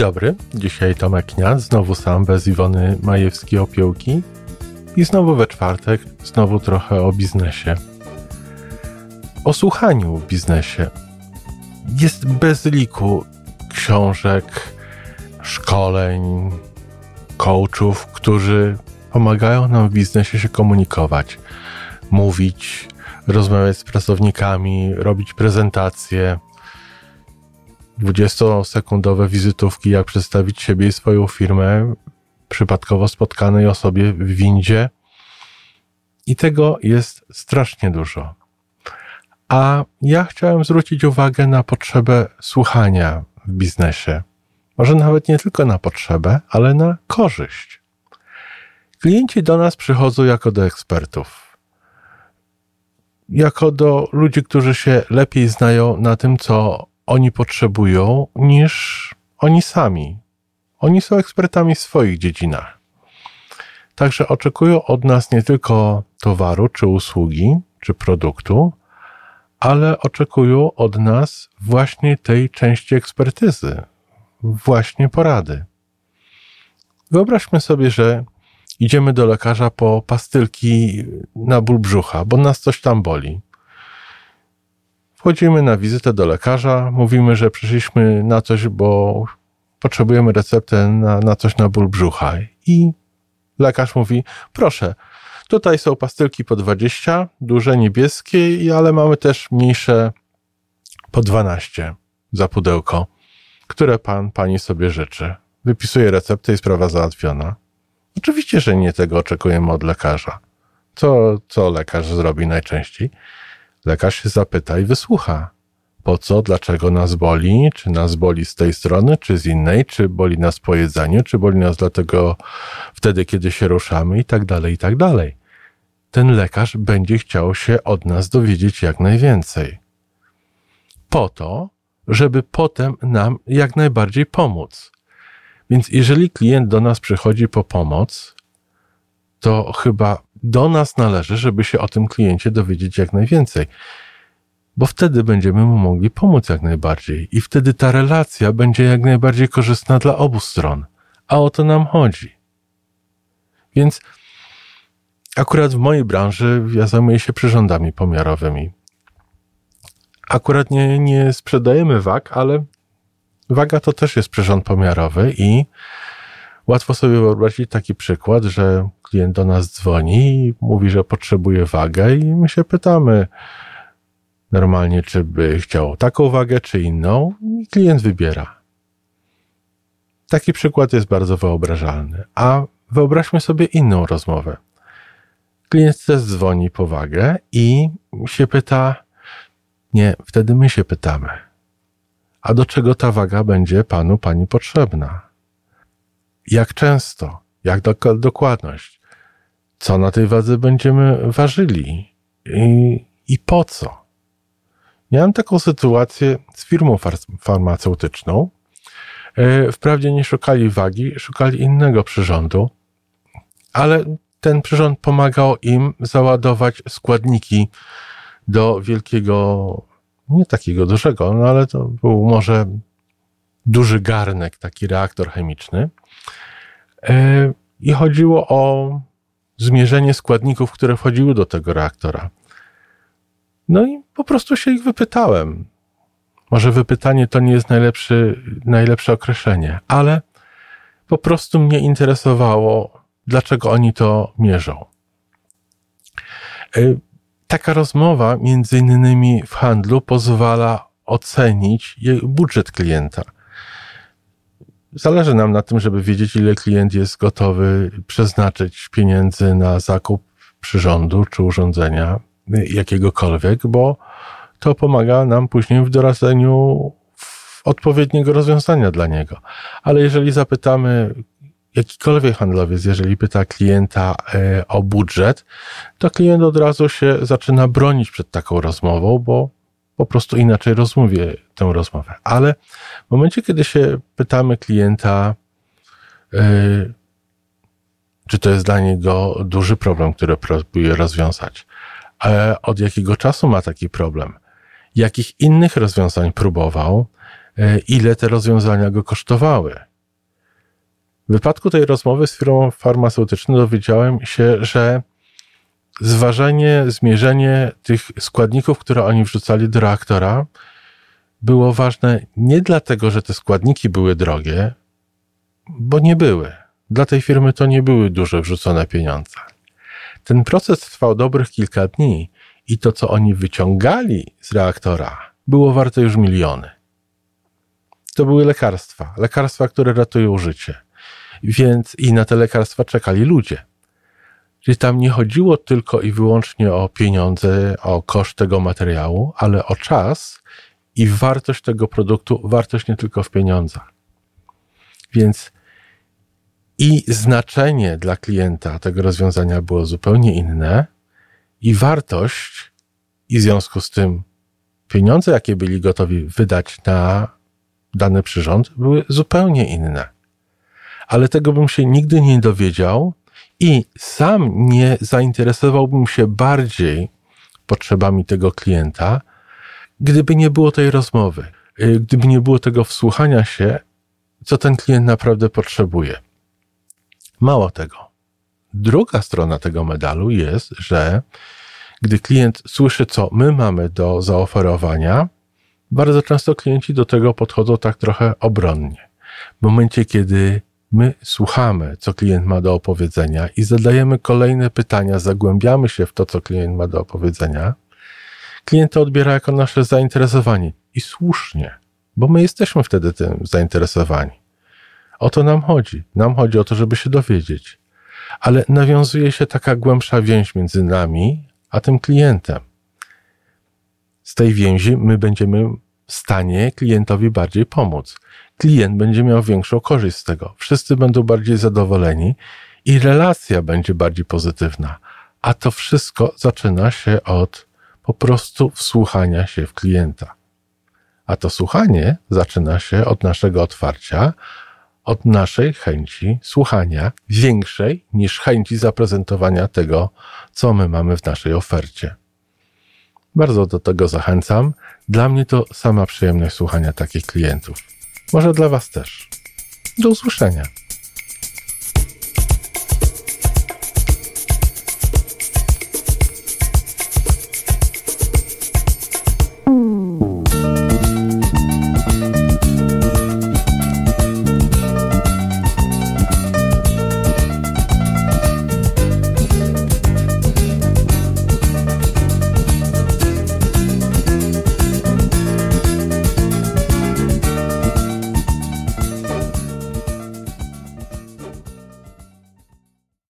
dobry, dzisiaj Tomek Kniat, znowu sam, bez Iwony Majewskiej-Opiełki i znowu we czwartek, znowu trochę o biznesie. O słuchaniu w biznesie. Jest bez liku książek, szkoleń, coachów, którzy pomagają nam w biznesie się komunikować, mówić, rozmawiać z pracownikami, robić prezentacje, 20-sekundowe wizytówki, jak przedstawić siebie i swoją firmę przypadkowo spotkanej osobie w windzie. I tego jest strasznie dużo. A ja chciałem zwrócić uwagę na potrzebę słuchania w biznesie. Może nawet nie tylko na potrzebę, ale na korzyść. Klienci do nas przychodzą jako do ekspertów. Jako do ludzi, którzy się lepiej znają na tym, co oni potrzebują, niż oni sami. Oni są ekspertami w swoich dziedzinach. Także oczekują od nas nie tylko towaru, czy usługi, czy produktu, ale oczekują od nas właśnie tej części ekspertyzy, właśnie porady. Wyobraźmy sobie, że idziemy do lekarza po pastylki na ból brzucha, bo nas coś tam boli. Wchodzimy na wizytę do lekarza, mówimy, że przyszliśmy na coś, bo potrzebujemy receptę na, na coś na ból brzucha. I lekarz mówi: Proszę, tutaj są pastylki po 20, duże niebieskie, ale mamy też mniejsze po 12 za pudełko, które pan, pani sobie życzy. Wypisuje receptę i sprawa załatwiona. Oczywiście, że nie tego oczekujemy od lekarza. Co, co lekarz zrobi najczęściej? Lekarz się zapyta i wysłucha. Po co, dlaczego nas boli? Czy nas boli z tej strony, czy z innej? Czy boli nas po jedzeniu? Czy boli nas dlatego wtedy, kiedy się ruszamy? I tak dalej, i tak dalej. Ten lekarz będzie chciał się od nas dowiedzieć jak najwięcej. Po to, żeby potem nam jak najbardziej pomóc. Więc jeżeli klient do nas przychodzi po pomoc, to chyba do nas należy, żeby się o tym kliencie dowiedzieć jak najwięcej. Bo wtedy będziemy mu mogli pomóc jak najbardziej i wtedy ta relacja będzie jak najbardziej korzystna dla obu stron. A o to nam chodzi. Więc akurat w mojej branży ja zajmuję się przyrządami pomiarowymi. Akurat nie, nie sprzedajemy wag, ale waga to też jest przyrząd pomiarowy i Łatwo sobie wyobrazić taki przykład, że klient do nas dzwoni i mówi, że potrzebuje wagę i my się pytamy normalnie, czy by chciał taką wagę, czy inną i klient wybiera. Taki przykład jest bardzo wyobrażalny. A wyobraźmy sobie inną rozmowę. Klient też dzwoni po wagę i się pyta, nie, wtedy my się pytamy, a do czego ta waga będzie panu, pani potrzebna? Jak często, jak do, dokładność, co na tej wadze będziemy ważyli i, i po co. Miałem taką sytuację z firmą far farmaceutyczną. E, wprawdzie nie szukali wagi, szukali innego przyrządu, ale ten przyrząd pomagał im załadować składniki do wielkiego, nie takiego dużego, no ale to był może duży garnek, taki reaktor chemiczny. E, I chodziło o zmierzenie składników, które wchodziły do tego reaktora. No i po prostu się ich wypytałem. Może wypytanie to nie jest najlepszy, najlepsze określenie, ale po prostu mnie interesowało, dlaczego oni to mierzą. E, taka rozmowa, między innymi w handlu, pozwala ocenić budżet klienta Zależy nam na tym, żeby wiedzieć, ile klient jest gotowy przeznaczyć pieniędzy na zakup przyrządu czy urządzenia jakiegokolwiek, bo to pomaga nam później w doradzeniu odpowiedniego rozwiązania dla niego. Ale jeżeli zapytamy jakikolwiek handlowiec, jeżeli pyta klienta e, o budżet, to klient od razu się zaczyna bronić przed taką rozmową, bo po prostu inaczej rozmówię tę rozmowę. Ale w momencie, kiedy się pytamy klienta, yy, czy to jest dla niego duży problem, który próbuje rozwiązać, od jakiego czasu ma taki problem, jakich innych rozwiązań próbował, yy, ile te rozwiązania go kosztowały, W wypadku tej rozmowy z firmą farmaceutyczną dowiedziałem się, że zważenie, zmierzenie tych składników, które oni wrzucali do reaktora, było ważne nie dlatego, że te składniki były drogie, bo nie były. Dla tej firmy to nie były duże wrzucone pieniądze. Ten proces trwał dobrych kilka dni i to, co oni wyciągali z reaktora, było warte już miliony. To były lekarstwa, lekarstwa, które ratują życie. Więc i na te lekarstwa czekali ludzie. Czyli tam nie chodziło tylko i wyłącznie o pieniądze, o koszt tego materiału, ale o czas i wartość tego produktu, wartość nie tylko w pieniądzach. Więc i znaczenie dla klienta tego rozwiązania było zupełnie inne, i wartość, i w związku z tym pieniądze, jakie byli gotowi wydać na dany przyrząd, były zupełnie inne. Ale tego bym się nigdy nie dowiedział i sam nie zainteresowałbym się bardziej potrzebami tego klienta, gdyby nie było tej rozmowy, y, gdyby nie było tego wsłuchania się, co ten klient naprawdę potrzebuje. Mało tego. Druga strona tego medalu jest, że gdy klient słyszy, co my mamy do zaoferowania, bardzo często klienci do tego podchodzą tak trochę obronnie. W momencie, kiedy my słuchamy, co klient ma do opowiedzenia i zadajemy kolejne pytania, zagłębiamy się w to, co klient ma do opowiedzenia, klient to odbiera jako nasze zainteresowanie. I słusznie, bo my jesteśmy wtedy tym zainteresowani. O to nam chodzi. Nam chodzi o to, żeby się dowiedzieć. Ale nawiązuje się taka głębsza więź między nami a tym klientem. Z tej więzi my będziemy stanie klientowi bardziej pomóc. Klient będzie miał większą korzyść z tego. Wszyscy będą bardziej zadowoleni i relacja będzie bardziej pozytywna. A to wszystko zaczyna się od po prostu wsłuchania się w klienta. A to słuchanie zaczyna się od naszego otwarcia, od naszej chęci słuchania większej niż chęci zaprezentowania tego, co my mamy w naszej ofercie. Bardzo do tego zachęcam. Dla mnie to sama przyjemność słuchania takich klientów. Może dla Was też. Do usłyszenia.